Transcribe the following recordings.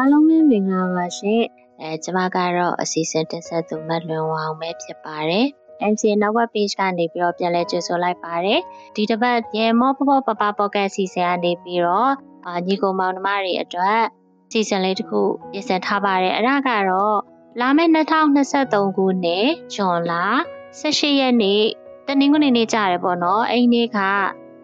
အားလုံးပဲမင်္ဂလာပါရှင်အဲကျမကတော့အစီအစဉ်တင်ဆက်သူမတ်လွင်ဝအောင်ပဲဖြစ်ပါတယ် MCA နောက်ဝက် page ကနေပြီးတော့ပြန်လဲကြိုဆိုလိုက်ပါတယ်ဒီတစ်ပတ်ရေမောပပပပပေါ့ကတ်စီစဉ်ကနေပြီးတော့အာညီကိုမောင်နှမတွေအတွက်စီစဉ်လေးတစ်ခုပြင်ဆင်ထားပါတယ်အဲ့ဒါကတော့လာမယ့်2023ခုနှစ်ဇွန်လ18ရက်နေ့တနင်္ဂနွေနေ့ကြရတယ်ပေါ့နော်အဲ့ဒီနေ့က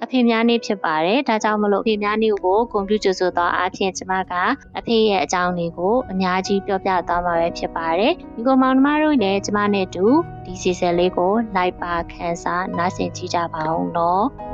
အဖေများနေ့ဖြစ်ပါတယ်။ဒါကြောင့်မလို့အဖေများနေ့ကိုကွန်ပျူတာဆိုတော့အဖြစ်ကျမကအဖေရဲ့အကြောင်းတွေကိုအများကြီးပြောပြသွားမှာပဲဖြစ်ပါတယ်။ဒီကောင်မောင်နှမတို့လည်းကျမနဲ့တူဒီစီစဉ်လေးကို လိုက်ပါခန်းစားနားဆင်ကြည့်ကြပါအောင်နော်။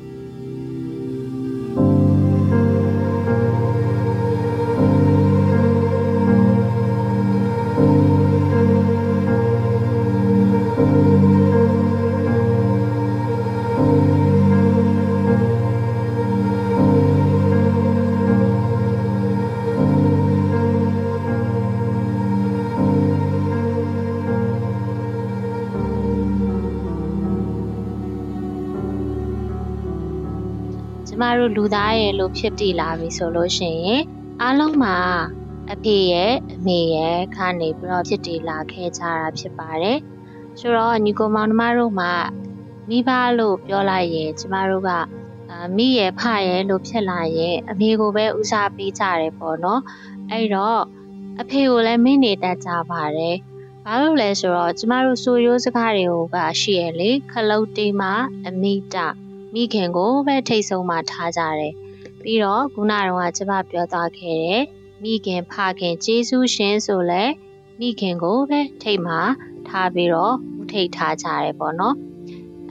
မတို့လူသားရဲ့လို့ဖြစ်တည်လာပြီဆိုလို့ရှိရင်အားလုံးမှာအဖေရဲ့အမေရဲ့ခါနေပြီးတော့ဖြစ်တည်လာခဲ့ကြတာဖြစ်ပါတယ်။ဆိုတော့ညီကိုမောင်နှမတို့မှာမိဘလို့ပြောလိုက်ရင်ကျမတို့ကမိရဲ့ဖရဲ့လို့ဖြစ်လာရင်အမေကိုပဲဦးစားပေးကြတယ်ပေါ့နော်။အဲ့တော့အဖေကိုလည်းမင်းနေတတ်ကြပါတယ်။ဘာလို့လဲဆိုတော့ကျမတို့ဆိုရိုးစကားတွေကရှိရလေခလုတ်တေးမှာအမိတ မိခင်ကိုပဲထိတ်ဆုံးမှထားကြတယ်။ပြီးတော့ခုနကတော့ကျမပြောသွားခဲ့တယ်မိခင်ဖခင်ကျေးဇူးရှင်ဆိုလဲမိခင်ကိုပဲထိတ်မှထားပြီးတော့ဦးထိတ်ထားကြတယ်ပေါ့နော်။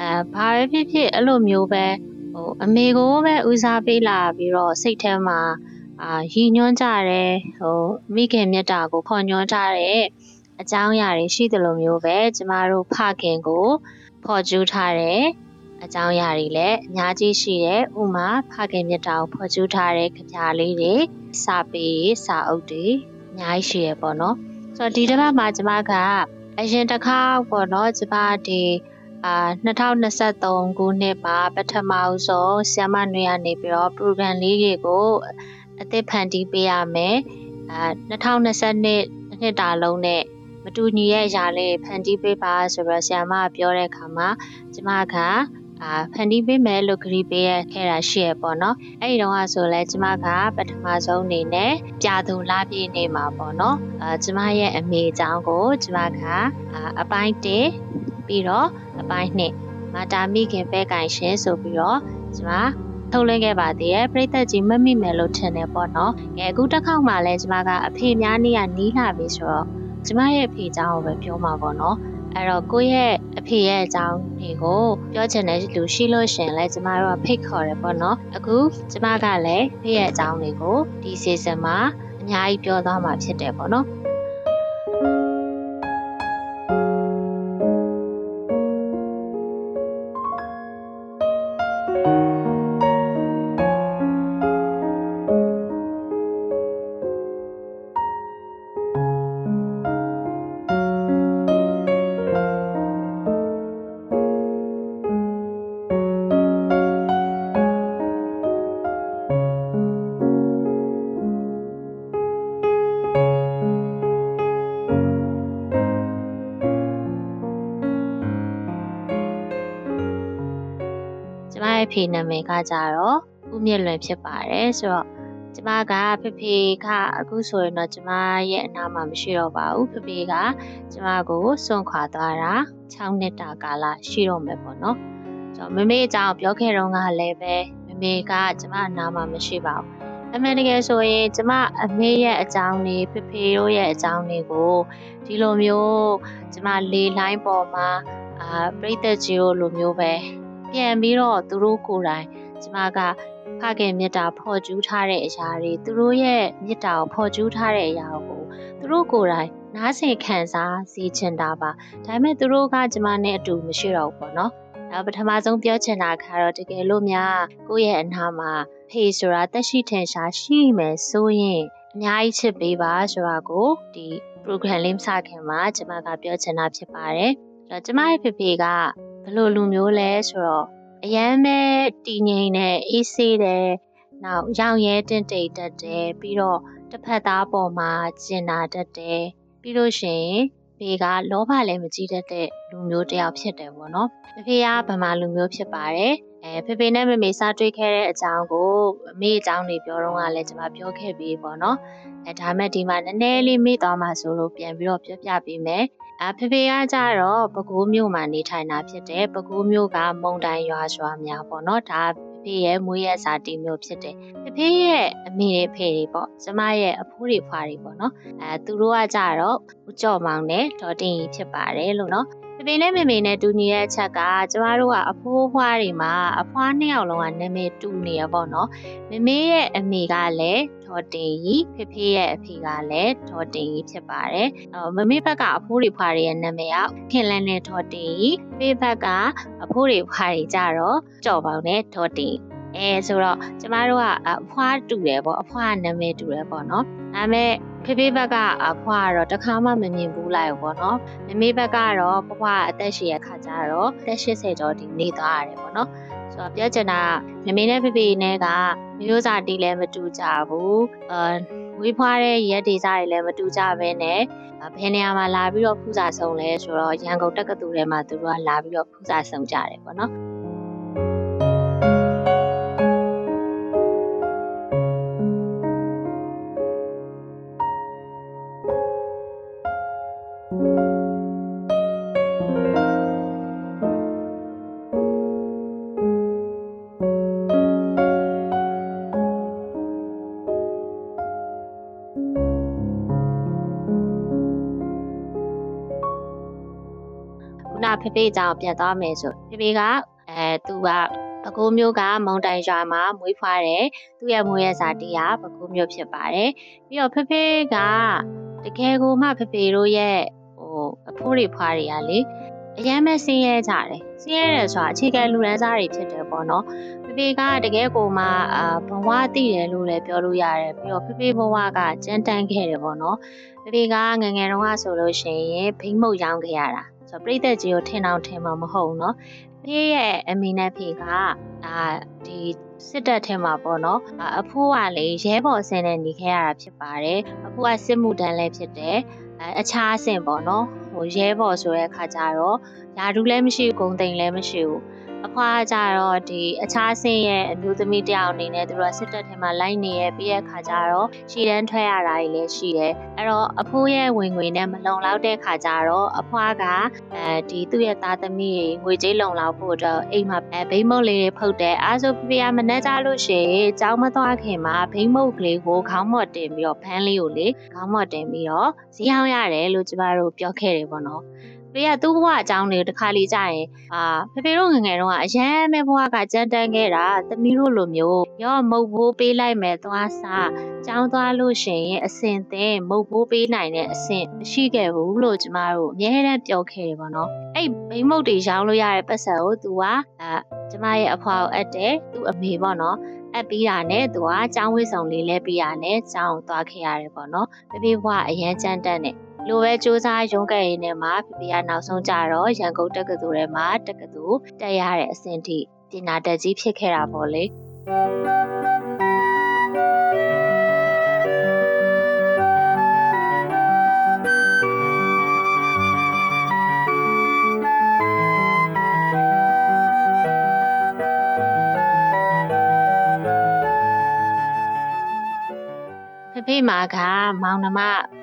အဲဘာပဲဖြစ်ဖြစ်အဲ့လိုမျိုးပဲဟိုအမေကိုပဲဦးစားပေးလာပြီးတော့စိတ်ထဲမှာအာရည်ညွှန်းကြတယ်ဟိုမိခင်မြတ်တာကိုခေါ်ညွှန်းကြတယ်အကြောင်းအရာတွေရှိသလိုမျိုးပဲကျမတို့ဖခင်ကိုဖော်ကျူးထားတယ် အကြောင်းအရာတွေလည်းအများကြီးရှိတယ်ဥမာဖခင်မြတ်တာကိုဖော်ကျူးထားတဲ့ကြပြလေးတွေစာပေစာအုပ်တွေအများကြီးရှိရပေါ့နော်ဆိုတော့ဒီတစ်ပတ်မှာကျမကအရင်တစ်ခါပေါ့နော်ကျမဒီအာ2023ခုနှစ်မှာပထမဆုံးဆ iam နွေရနေပြီးတော့ program လေးတွေကိုအသစ်ဖန်တီးပေးရမယ်အာ2022နှစ်တာလုံးနဲ့မတူညီရဲ့ຢာလေးဖန်တီးပေးပါဆိုတော့ဆ iam ပြောတဲ့အခါမှာကျမက အာဖန်တီးပေးမယ်လို့ခရီးပေးရခဲ့တာရှိရပေါ့နော်အဲ့ဒီတော့ဆိုလဲကျမကပထမဆုံးအနေနဲ့ပြသူလာပြည့်နေမှာပေါ့နော်အာကျမရဲ့အမေအကြောင်းကိုကျမကအပိုင်း1ပြီးတော့အပိုင်း2မာတာမိခင်ပဲကင်ရှင်ဆိုပြီးတော့ကျမထုတ်လွှင့်ခဲ့ပါသေးရဲ့ပြိသက်ကြီးမမိမယ်လို့ထင်တယ်ပေါ့နော်။ကဲအခုတစ်ခေါက်မှလည်းကျမကအဖေများနေရနီးလာပြီဆိုတော့ကျမရဲ့အဖေအကြောင်းကိုပဲပြောမှာပေါ့နော်။ အဲ့တော့ကိုယ့်ရဲ့အဖေရဲ့အကြောင်းတွေကိုပြောချင်တဲ့လူရှိလို့ရှင်လဲကျမတို့ကဖိတ်ခေါ်တယ်ပေါ့နော်အခုကျမကလည်းဖေရဲ့အကြောင်းတွေကိုဒီ season မှာအများကြီးပြောသွားမှာဖြစ်တယ်ပေါ့နော် မရဲ့ဖေနာမည်ကကြတော့ဦးမြင့်လွင်ဖြစ်ပါတယ်ဆိုတော့ကျမကဖေဖေကအခုဆိုရင်တော့ကျမရဲ့အနာမှာမရှိတော့ပါဘူးဖေဖေကကျမကိုစွန့်ခွာသွားတာ6နှစ်တာကာလရှိတော့မယ်ပေါ့နော်ဆိုတော့မမေအကြောင်းပြောခဲ့တော့ကလည်းပဲမမေကကျမအနာမှာမရှိပါဘူးအမှန်တကယ်ဆိုရင်ကျမအမေရဲ့အကြောင်းတွေဖေဖေတို့ရဲ့အကြောင်းတွေကိုဒီလိုမျိုးကျမလေလိုင်းပေါ်မှာအာပြိသက်ကြီးတို့လိုမျိုးပဲ ပြန်ပြီးတော့သူတို့ကိုယ်တိုင်ကျမကဖခင်မေတ္တာဖော်ကျူးထားတဲ့အရာတွေသူတို့ရဲ့မေတ္တာကိုဖော်ကျူးထားတဲ့အရာကိုသူတို့ကိုယ်တိုင်နားဆင်ခံစားစီချင်တာပါဒါပေမဲ့သူတို့ကကျမနဲ့အတူမရှိတော့ဘူးပေါ့နော်အဲပထမဆုံးပြောချင်တာကတော့တကယ်လို့များကိုယ့်ရဲ့အနာမှာဖေဆိုတာတက်ရှိထင်ရှားရှိမယ်ဆိုရင်အများကြီးချစ်ပေးပါဆိုတာကိုဒီ program လေးမစခင်မှာကျမကပြောချင်တာဖြစ်ပါတယ်။အဲတော့ကျမရဲ့ဖေဖေက ဘယ်လိုလူမျိုးလဲဆိုတော့အရန်ပဲတည်ငြိမ်တဲ့အေးဆေးတဲ့နောက်ရောင်ရဲတင့်တိတ်တတ်တယ်ပြီးတော့တစ်ဖက်သားပေါ်မှာကျင်နာတတ်တယ်ပြီးလို့ရှိရင် ဖေကလောဘလည်းမကြီးတတ်တဲ့လူမျိုးတစ်ယောက်ဖြစ်တယ်ပေါ့နော်။ဖေဖေကဗမာလူမျိုးဖြစ်ပါတယ်။အဲဖေဖေနဲ့မမေစားတွေ့ခဲ့တဲ့အကြောင်းကိုအမေအကြောင်းတွေပြောတော့ကလည်းကျွန်မပြောခဲ့ပြီးပေါ့နော်။အဲဒါမဲ့ဒီမှာနည်းနည်းလေးမေ့သွားမှဆိုလို့ပြန်ပြီးတော့ပြောပြပေးမယ်။အဖေဖေကကြတော့ပဲခူးမြို့မှာနေထိုင်တာဖြစ်တယ်။ပဲခူးမြို့ကမုံတိုင်ရွာရွာများပေါ့နော်။ဒါ ဖေရဲ့မွေးရစာတီမျိုးဖြစ်တယ်။ဖေဖေရဲ့အမေတွေဖေတွေပေါ့။ကျမရဲ့အဖိုးတွေဖွာတွေပေါ့နော်။အဲသူတို့ကကြတော့ဦးကျော်မောင်နဲ့ဒေါ်တင်ကြီးဖြစ်ပါတယ်လို့နော်။ဖေဖေနဲ့မေမေနဲ့တူညီတဲ့အချက်ကကျမတို့ကအဖိုးဖွားတွေမှာအဖွားနှစ်ယောက်လုံးကနာမည်တူနေရပေါ့နော်။မေမေရဲ့အမေကလည်း ဒေါ်တင်ကြီးဖေဖေရဲ့အဖေကလည်းဒေါ်တင်ကြီးဖြစ်ပါတယ်။အော်မမေဘက်ကအဖိုးတွေဖွားတွေရဲ့နာမည်ကခင်လန်းနဲ့ဒေါ်တင်ကြီးဖေဘက်ကအဖိုးတွေဖွားတွေကြတော့ကြော်ပေါင်နဲ့ဒေါ်တင်အဲဆိုတော့ကျမတို့ကအဖွားတူတယ်ပေါ့အဖွားနာမည်တူတယ်ပေါ့နော်ဒါပေမဲ့ဖေဖေဘက်ကအဖွားကတော့တခါမှမမြင်ဘူးလိုက်ပေါ့နော်မမေဘက်ကတော့ဖွားဖွားအသက်ရှည်ရခါကြတော့အသက်80ကျော်ဒီနေသွားရတယ်ပေါ့နော်ဆိုတော့ပြောချင်တာမမေနဲ့ဖေဖေနဲ့က မျိုးစားတီးလည်းမတူကြဘူးအာဝေးဖွားတဲ့ရက်ဒေစာတွေလည်းမတူကြဘဲနဲ့ဘယ်နေရာမှာလာပြီးတော့ဖူးစာဆုံးလဲဆိုတော့ရန်ကုန်တက္ကသိုလ်ထဲမှာသူတို့ကလာပြီးတော့ဖူးစာဆုံးကြတယ်ပေါ့နော် ဖေဖေအကြောင်းပြန်သွားမယ်ဆိုဖေဖေကအဲသူကပဲခူးမျိုးကမုံတိုင်ရွာမှာမွေးဖွားတယ်သူ့ရဲ့မွေးရစာတီးကပဲခူးမျိုးဖြစ်ပါတယ်ပြီးတော့ဖေဖေကတကယ်ကိုမှဖေဖေတို့ရဲ့ဟိုအဖိုးတွေဖွားတွေကလေအရန်ပဲဆင်းရဲကြတယ်ဆင်းရဲတယ်ဆိုတာအခြေခံလူရန်စားတွေဖြစ်တယ်ပေါ့နော်ဖေဖေကတကယ်ကိုမှအာဘဝသိတယ်လို့လည်းပြောလို့ရတယ်ပြီးတော့ဖေဖေဘဝကကြမ်းတမ်းခဲ့တယ်ပေါ့နော်ဖေဖေကငယ်ငယ်တုန်းကဆိုလို့ရှိရင်ဘိမ့်မုတ်ရောင်းခဲ့ရတာ ဆိုတော့ပြိသက်ကြီးကိုထင်အောင်ထင်မှာမဟုတ်ဘူးเนาะဖေးရဲ့အမေနဲ့ဖေကအာဒီစစ်တပ်ထဲမှာပေါ့နော်အာအဖိုးကလေရဲဘော်ဆင်းနဲ့နေခဲ့ရတာဖြစ်ပါတယ်အဖိုးကစစ်မှုတန်းလည်းဖြစ်တယ်အဲအခြားအဆင့်ပေါ့နော်ဟိုရဲဘော်ဆိုတဲ့အခါကျတော့ယာဒူးလည်းမရှိဘူးဂုံတိန်လည်းမရှိဘူး အဖွားကြတော့ဒီအခြားဆင်းရဲ့အမျိုးသမီးတယောက်အနေနဲ့သူတို့ကစစ်တပ်ထဲမှာလိုက်နေရပြီးတဲ့ခါကျတော့ရှည်တန်းထွက်ရတာတွေလည်းရှိတယ်အဲ့တော့အဖိုးရဲ့ဝင်ငွေနဲ့မလုံလောက်တဲ့ခါကျတော့အဖွားကအဲဒီသူ့ရဲ့သားသမီးတွေငွေကြေးလုံလောက်ဖို့အတွက်အိမ်မှာအဲဘိမုတ်လေးတွေဖုတ်တယ်အားဆိုဖေကမနှက်ကြလို့ရှိရင်ကြောင်းမသွားခင်မှာဘိမုတ်ကလေးကိုခေါင်းမော့တင်ပြီးတော့ဖန်းလေးကိုလေခေါင်းမော့တင်ပြီးတော့ဈေးအောင်ရတယ်လို့ကျမတို့ပြောခဲ့တယ်ပေါ့နော် ဖေကသူ့ဘဝအကြောင်းတွေတခါလေကြာရင်အာဖေဖေတို့ငယ်ငယ်တုန်းကအရန်ပဲဘဝကကြမ်းတမ်းခဲ့တာသမီးတို့လိုမျိုးရောမုတ်ဘိုးပေးလိုက်မယ်သွားစားကြောင်းသွားလို့ရှိရင်အစင်သင်မုတ်ဘိုးပေးနိုင်တဲ့အဆင့်မရှိခဲ့ဘူးလို့ကျမတို့အများနဲ့ပြောခဲ့တယ်ပေါ့နော်အဲ့ဘိမုတ်တွေရောင်းလို့ရတဲ့ပတ်စံကို तू ကအာကျမရဲ့အဖွာကိုအပ်တယ်သူ့အမေပေါ့နော်အပ်ပြီးတာနဲ့သူကចောင်းဝိဆောင်လေးလဲပြီးတာနဲ့ចောင်းသွားခဲ့ရတယ်ပေါ့နော်ဖေဖေဘဝအရန်ကြမ်းတမ်းတယ် လိုပဲစူးစမ်းရုံးကဲ့ရင်းနဲ့မှဖေဖေကနောက်ဆုံးကြတော့ရန်ကုန်တက္ကသိုလ်ထဲမှာတက္ကသိုလ်တက်ရတဲ့အဆင့်ထိပညာတက်ကြီးဖြစ်ခဲ့တာပေါ့လေဖေဖေမှာကမောင်နှမ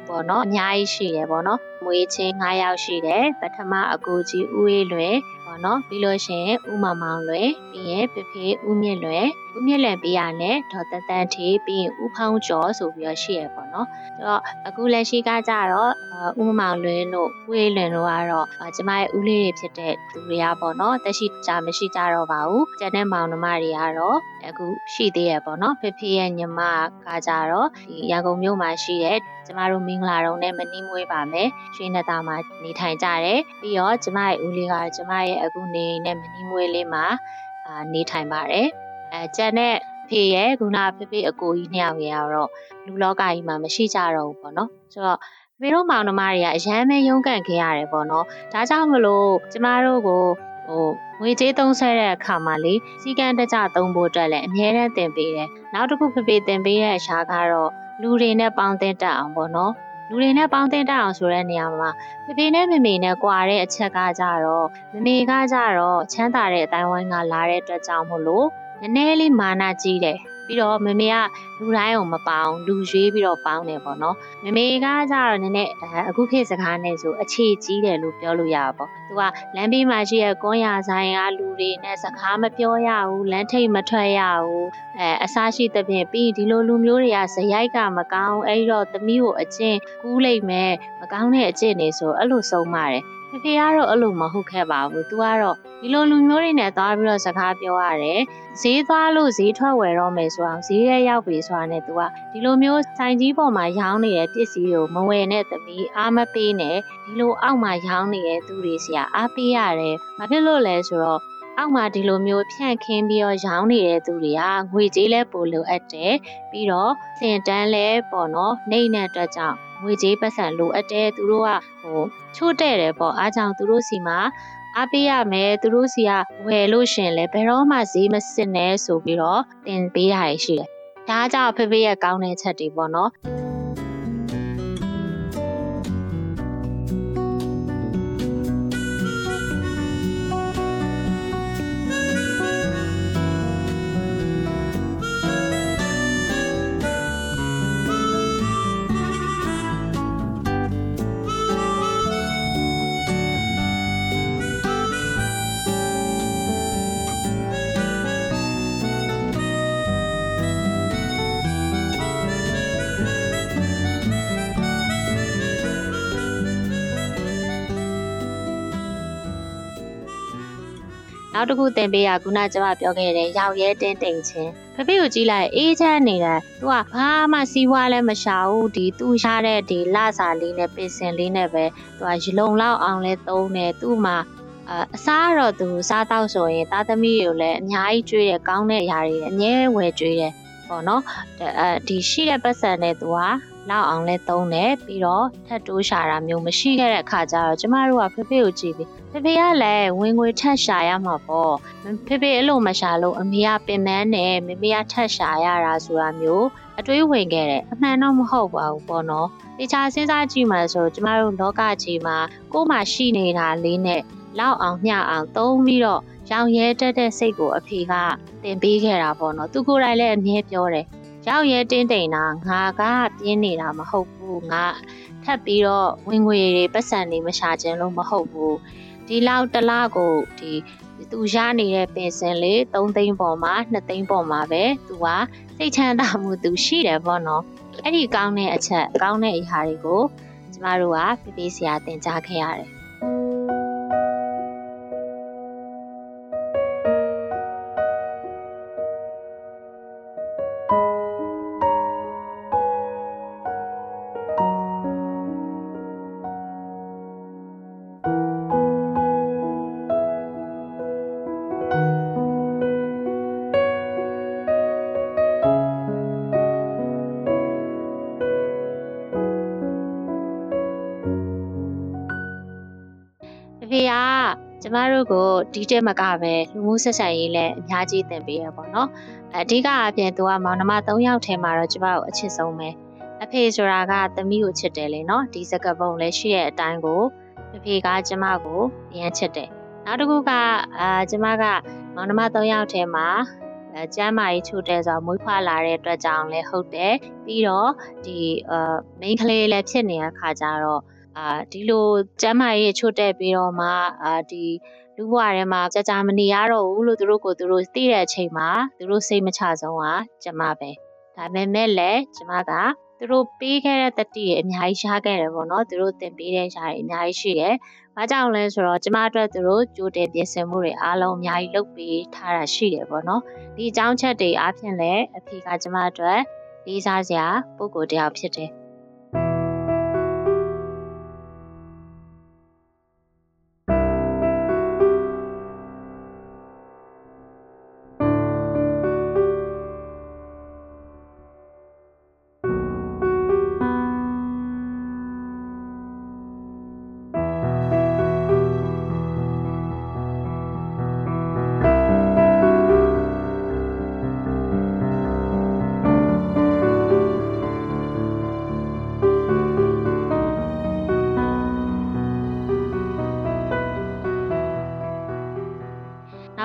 ပေါ့နော်အများကြီးရှိတယ်ပေါ့နော်မွေးချင်း9ယောက်ရှိတယ်ပထမအကိုကြီးဦးအေးလွယ်ပေါ့နော်ပြီးလို့ရှိရင်ဦးမမောင်လွယ်ပြီးရင်ဖေဖေဦးမြင့်လွယ် ဦးမြင့်လွယ်ပြီးရနဲ့ဒေါ်တတန်ထေပြီးရင်ဦးဖောင်းကျော်ဆိုပြီးတော့ရှိရပေါ့နော်ဆိုတော့အခုလက်ရှိကကြတော့ဦးမမောင်လွယ်တို့ဦးအေးလွယ်တို့ကတော့ကျမရဲ့ဦးလေးတွေဖြစ်တဲ့သူတွေကပေါ့နော်တက်ရှိကြမရှိကြတော့ပါဘူးကျန်တဲ့မောင်နှမတွေကတော့အခုရှိသေးရပေါ့နော်ဖေဖေရဲ့ညီမကကြတော့ဒီရန်ကုန်မြို့မှာရှိတဲ့ကျမတို့မင်္ဂလာတုံးနဲ့မနီးမွေးပါမယ်ရွှေနတာမှာနေထိုင်ကြတယ်ပြီးတော့ကျမရဲ့ဦးလေးကကျမရဲ့အခုနေနဲ့မနီးမွေးလေးမှာအာနေထိုင်ပါတယ် အဲကျန်တဲ့ဖေရဲ့ခုနဖေဖေအကိုကြီးနှစ်ယောက်ရဲ့ကတော့လူလောကကြီးမှာမရှိကြတော့ဘူးပေါ့နော်ဆိုတော့ဖေတို့မောင်နှမတွေကအရန်ပဲရုန်းကန်ခဲ့ရတယ်ပေါ့နော်ဒါကြောင့်မလို့ကျမတို့ကိုဟိုငွေကြေးသုံးဆဲတဲ့အခါမှာလေစီကံတကြသုံးဖို့အတွက်လည်းအများနဲ့တင်ပေးတယ်နောက်တစ်ခုဖေဖေတင်ပေးတဲ့အရှာကတော့လူတွေနဲ့ပေါင်းသင်းတတ်အောင်ပေါ့နော်လူတွေနဲ့ပေါင်းသင်းတတ်အောင်ဆိုတဲ့နေရာမှာဖေဖေနဲ့မေမေနဲ့ကြွာတဲ့အချက်ကကြတော့မမေကကြတော့ချမ်းသာတဲ့အတိုင်းဝိုင်းကလာတဲ့အတွက်ကြောင့်မို့လို့ နည်းနည်းလေးမာနကြီးတယ်ပြီးတော့မမေကလူတိုင်းကိုမပေါင်းလူရွေးပြီးတော့ပေါင်းတယ်ပေါ့နော်မမေကကြတော့နည်းနည်းအခုခေတ်စကားနဲ့ဆိုအခြေကြီးတယ်လို့ပြောလို့ရပါပေါ့သူကလမ်းဘေးမှာရှိတဲ့ကွန်ရဆိုင်ကလူတွေနဲ့စကားမပြောရဘူးလမ်းထိပ်မထွက်ရဘူးအဲအစားရှိသဖြင့်ပြီးဒီလိုလူမျိုးတွေကဇရိုက်ကမကောင်းအဲ့တော့သမီးကိုအကျင့်ကူးလိုက်မယ်မကောင်းတဲ့အကျင့်တွေဆိုအဲ့လိုဆုံးပါတယ် ဖေဖေကတော့အဲ့လိုမဟုတ်ခဲ့ပါဘူး။ तू ကတော့ဒီလိုလူမျိုးတွေနဲ့သွားပြီးတော့စကားပြောရတယ်။ဈေးသွားလို့ဈေးထွက်ဝယ်တော့မယ်ဆိုအောင်ဈေးရဲရောက်ပြီဆိုတာနဲ့ तू ကဒီလိုမျိုးဆိုင်ကြီးပေါ်မှာရောင်းနေတဲ့ပစ္စည်းကိုမဝယ်နဲ့သမီးအားမပေးနဲ့ဒီလိုအောက်မှာရောင်းနေတဲ့သူတွေစီကအားပေးရတယ်။ဘာဖြစ်လို့လဲဆိုတော့အောက်မှာဒီလိုမျိုးဖြန့်ခင်းပြီးတော့ရောင်းနေတဲ့သူတွေကငွေကြေးလဲပိုလိုအပ်တယ်ပြီးတော့စင်တန်းလဲပေါ့နော်နှိမ့်တဲ့အတွက်ကြောင့် ငွေကြေးပတ်စံလိုအပ်တယ်သူတို့ကဟိုချို့တဲ့တယ်ပေါ့အားကြောင့်သူတို့စီမှာအားပေးရမယ်သူတို့စီကဝယ်လို့ရှင်လဲဘယ်တော့မှဈေးမစစ်နဲ့ဆိုပြီးတော့တင်ပေးတာရှိတယ်ဒါကြောင့်ဖေဖေရဲ့ကောင်းတဲ့ချက်တွေပေါ့နော် နောက်တစ်ခုသင်ပေးရခုနကျမပြောခဲ့တဲ့ရောက်ရဲတင်းတိမ်ချင်းဖဖေကိုကြည့်လိုက်အေးချမ်းနေတယ်သူကဘာမှစီးပွားလည်းမရှာဘူးဒီသူ့ရတဲ့ဒီလစာလေးနဲ့ပင်စင်လေးနဲ့ပဲသူကရလုံလောက်အောင်လဲသုံးတယ်သူ့မှာအစားတော့သူစားတော့ဆိုရင်သားသမီးကိုလည်းအများကြီးကျွေးတယ်ကောင်းတဲ့အရာတွေအငဲဝယ်ကျွေးတယ်ပေါ့နော်အဲဒီရှိတဲ့ပတ်စံနဲ့သူက လောက်အောင်လဲသုံးတယ်ပြီးတော့ထပ်တိုးရှာတာမျိုးမရှိခဲ့တဲ့အခါကျတော့ကျမတို့ကဖေဖေကိုကြည့်ပြီးဖေဖေကလည်းဝင်ငွေထပ်ရှာရမှာပေါ့ဖေဖေအဲ့လိုမရှာလို့အမေကပင်မန်းနဲ့မမေကထပ်ရှာရတာဆိုတာမျိုးအတွေးဝင်ခဲ့တယ်အမှန်တော့မဟုတ်ပါဘူးပေါ့နော်တခြားစဉ်းစားကြည့်မှဆိုကျမတို့လောကကြီးမှာကိုယ်မှရှိနေတာလေးနဲ့လောက်အောင်မျှအောင်သုံးပြီးတော့ရောင်ရဲတက်တဲ့စိတ်ကိုအဖေကတင်ပေးခဲ့တာပေါ့နော်သူကိုယ်တိုင်လည်းအမြဲပြောတယ် ရောက်ရဲတင်းတိမ်တာငါကပြင်းနေတာမဟုတ်ဘူးငါထပ်ပြီးတော့ဝင်ငွေတွေပတ်စံတွေမရှာခြင်းလို့မဟုတ်ဘူးဒီလောက်တစ်လကိုဒီသူရနေတဲ့ပင်စင်လေး3သိန်းပေါ်မှာ2သိန်းပေါ်မှာပဲသူကစိတ်ချမ်းသာမှုသူရှိတယ်ပေါ့နော်အဲ့ဒီကောင်းတဲ့အချက်ကောင်းတဲ့အရာတွေကိုကျမတို့ကပြပြစရာသင်ကြားခဲ့ရတယ် ကျမတို့ကိုဒီတက်မကပဲလူမှုဆက်ဆံရေးလည်းအများကြီးသင်ပေးရပေါ့နော်အဓိကအပြင်သူကမောင်နှမ၃ယောက်ထဲမှာတော့ကျမတို့အချစ်ဆုံးပဲအဖေဆိုတာကသမီးကိုချစ်တယ်လေနော်ဒီစကပုံလည်းရှိတဲ့အတိုင်းကိုအဖေကကျမကိုအရင်ချစ်တယ်နောက်တစ်ခုကအာကျမကမောင်နှမ၃ယောက်ထဲမှာအဲကျမ်းမာရေးချို့တဲ့ဆိုမွေးဖွားလာတဲ့အတွက်ကြောင့်လည်းဟုတ်တယ်ပြီးတော့ဒီအာ main ကလေးလည်းဖြစ်နေတဲ့ခါကျတော့ အာဒီလိုကျမ်းမာရေးချို့တဲ့ပြီးတော့မှအာဒီလူဘဝထဲမှာကြာကြာမနေရတော့ဘူးလို့သူတို့ကိုသူတို့သိတဲ့အချိန်မှာသူတို့စိတ်မချဆုံးကကျမပဲဒါပေမဲ့လည်းကျမကသူတို့ပေးခဲ့တဲ့တတိရအများကြီးရှားခဲ့တယ်ပေါ့နော်သူတို့သင်ပေးတဲ့ရှားတွေအများကြီးရှိတယ်။ဘာကြောင့်လဲဆိုတော့ကျမအတွက်သူတို့ကြိုတင်ပြင်ဆင်မှုတွေအားလုံးအများကြီးလုပ်ပေးထားတာရှိတယ်ပေါ့နော်။ဒီအကြောင်းချက်တွေအားဖြင့်လည်းအဖေကကျမအတွက်လေးစားစရာပုံကိုယ်တယောက်ဖြစ်တယ်။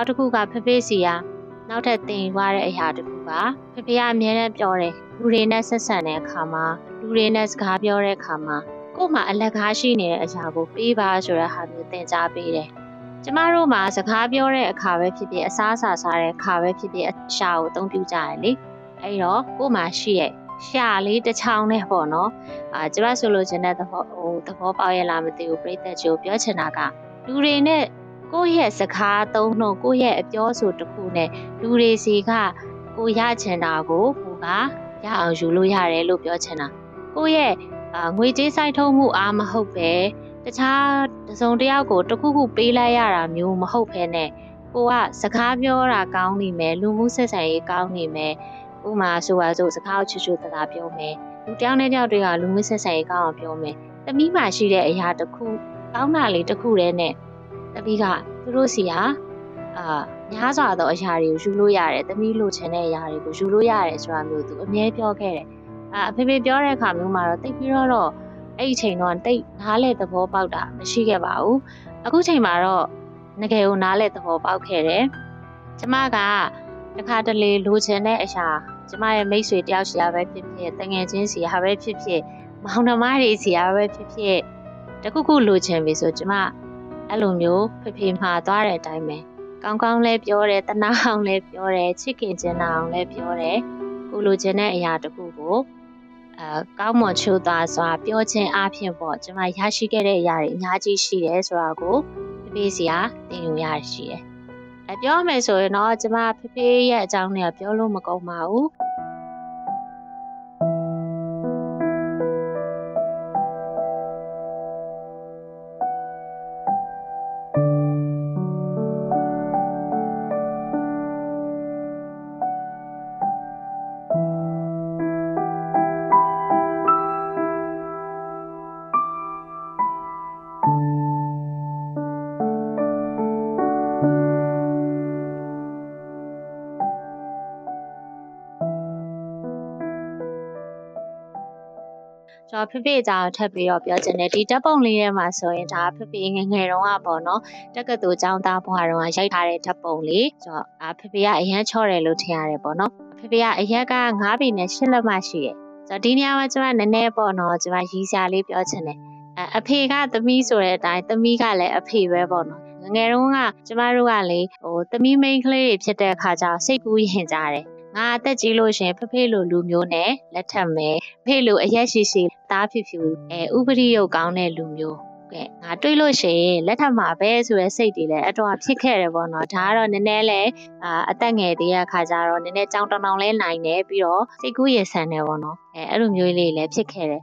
နောက်တစ်ခုကဖဖေးစီကနောက်ထပ်တင်သွားတဲ့အရာတစ်ခုကဖဖေကအမြဲတမ်းပြောတယ်လူတွေနဲ့ဆက်ဆံတဲ့အခါမှာလူတွေနဲ့စကားပြောတဲ့အခါမှာကို့မှာအလက်ကားရှိနေတဲ့အရာကိုပေးပါဆိုတဲ့ဟာမျိုးသင်ကြားပေးတယ်ကျမတို့မှာစကားပြောတဲ့အခါပဲဖြစ်ဖြစ်အစားအစာစားတဲ့အခါပဲဖြစ်ဖြစ်အရှာကိုအသုံးပြုကြတယ်လေအဲ့တော့ကို့မှာရှိရဲ့ရှာလေးတစ်ချောင်းနဲ့ပေါ့နော်အာကျမဆိုလိုချင်တဲ့သဘောဟိုသဘောပေါက်ရလားမသိဘူးပြိသက်ချိုပြောချင်တာကလူတွေနဲ့ ကိုယ့်ရဲ့စကားသုံးနှုန်းကိုယ့်ရဲ့အပြောဆိုတစ်ခုနဲ့လူတွေစီကကိုရချင်တာကိုကိုကရအောင်ယူလို့ရတယ်လို့ပြောချင်တာကိုယ့်ရဲ့အာငွေကြေးစိုက်ထုတ်မှုအားမဟုတ်ပဲတခြားတစုံတစ်ယောက်ကိုတစ်ခုခုပေးလိုက်ရတာမျိုးမဟုတ်ဘဲနဲ့ကိုကစကားပြောတာကောင်းနေမယ်လူမှုဆက်ဆံရေးကောင်းနေမယ်ဥမာဆိုပါစို့စကားကိုချွတ်ချွတ်တသာပြောမယ်လူတယောက်နဲ့တယောက်တွေကလူမှုဆက်ဆံရေးကောင်းအောင်ပြောမယ်တမိမှရှိတဲ့အရာတစ်ခုကောင်းတာလေးတစ်ခုတည်းနဲ့ တပီးကသူတို့စီကအာများစွာသောအရာတွေကိုယူလို့ရတယ်တမီးလိုချင်တဲ့အရာတွေကိုယူလို့ရတယ်ဆိုတာမျိုးသူအမြဲပြောခဲ့တယ်အာအဖေဖေပြောတဲ့အခါမျိုးမှာတော့တိတ်ပြီးတော့အဲ့ဒီချိန်တော့တိတ်နားလေသဘောပေါက်တာမရှိခဲ့ပါဘူးအခုချိန်မှာတော့ငကယ်ကိုနားလေသဘောပေါက်ခဲ့တယ်ကျမကတခါတလေလိုချင်တဲ့အရာကျမရဲ့မိတ်ဆွေတယောက်စီရပဲဖြစ်ဖြစ်တငယ်ချင်းစီရပဲဖြစ်ဖြစ်မောင်နှမတွေစီရပဲဖြစ်ဖြစ်တခုခုလိုချင်ပြီဆိုကျမ အဲ့လိုမျိုးဖေဖေမှာသွားတဲ့အတိုင်းပဲကောင်းကောင်းလဲပြောတယ်တနာအောင်လဲပြောတယ်ချစ်ခင်ချင်တာအောင်လဲပြောတယ်ကိုလိုချင်တဲ့အရာတခုကိုအဲကောင်းမွန်ချိုးသားစွာပြောခြင်းအပြင်ပေါ့ကျွန်မရရှိခဲ့တဲ့အရာတွေအများကြီးရှိတယ်ဆိုတာကိုဖေဖေစီကသင်ယူရရှိတယ်အပြောမယ်ဆိုရင်တော့ကျွန်မဖေဖေရဲ့အကြောင်းနဲ့ပြောလို့မကုန်ပါဘူး ကျွန်တော်ဖေဖေအကြောင်းထပ်ပြီးတော့ပြောချင်တယ်ဒီဓာတ်ပုံလေးထဲမှာဆိုရင်ဒါဖေဖေငငယ်တုန်းကပေါ့နော်တက္ကသိုလ်ကျောင်းသားဘွားတုန်းကရိုက်ထားတဲ့ဓာတ်ပုံလေးကျွန်တော်အာဖေဖေကအရန်ချော့တယ်လို့ထင်ရတယ်ပေါ့နော်ဖေဖေကအရက်က9ပေနဲ့10လက်မှရှိတယ်ဆိုတော့ဒီနေရာမှာကျွန်မနည်းနည်းပေါ့နော်ကျွန်မရီးစရာလေးပြောချင်တယ်အဖေကသမီးဆိုတဲ့အတိုင်းသမီးကလည်းအဖေပဲပေါ့နော်ငငယ်တုန်းကကျမတို့ကလေဟိုသမီးမိန်းကလေးတွေဖြစ်တဲ့အခါကျတော့စိတ်ကူးရင်ကြတယ် ငါအသက်ကြီးလို့ရှင်ဖဖေလိုလူမျိုးနဲ့လက်ထပ်မယ်ဖေလိုအရက်ရှိရှိသားဖြူဖြူအဲဥပရိယုတ်ကောင်းတဲ့လူမျိုးကဲငါတွေးလို့ရှိရင်လက်ထပ်မှာပဲဆိုရဲစိတ်တွေလည်းအတော်ဖြစ်ခဲ့တယ်ပေါ့နော်ဒါကတော့နည်းနည်းလဲအာအသက်ငယ်သေးတဲ့အခါကျတော့နည်းနည်းကြောင်တောင်တောင်လဲနိုင်တယ်ပြီးတော့စိတ်ကူးရဆန်တယ်ပေါ့နော်အဲအဲ့လိုမျိုးလေးလည်းဖြစ်ခဲ့တယ်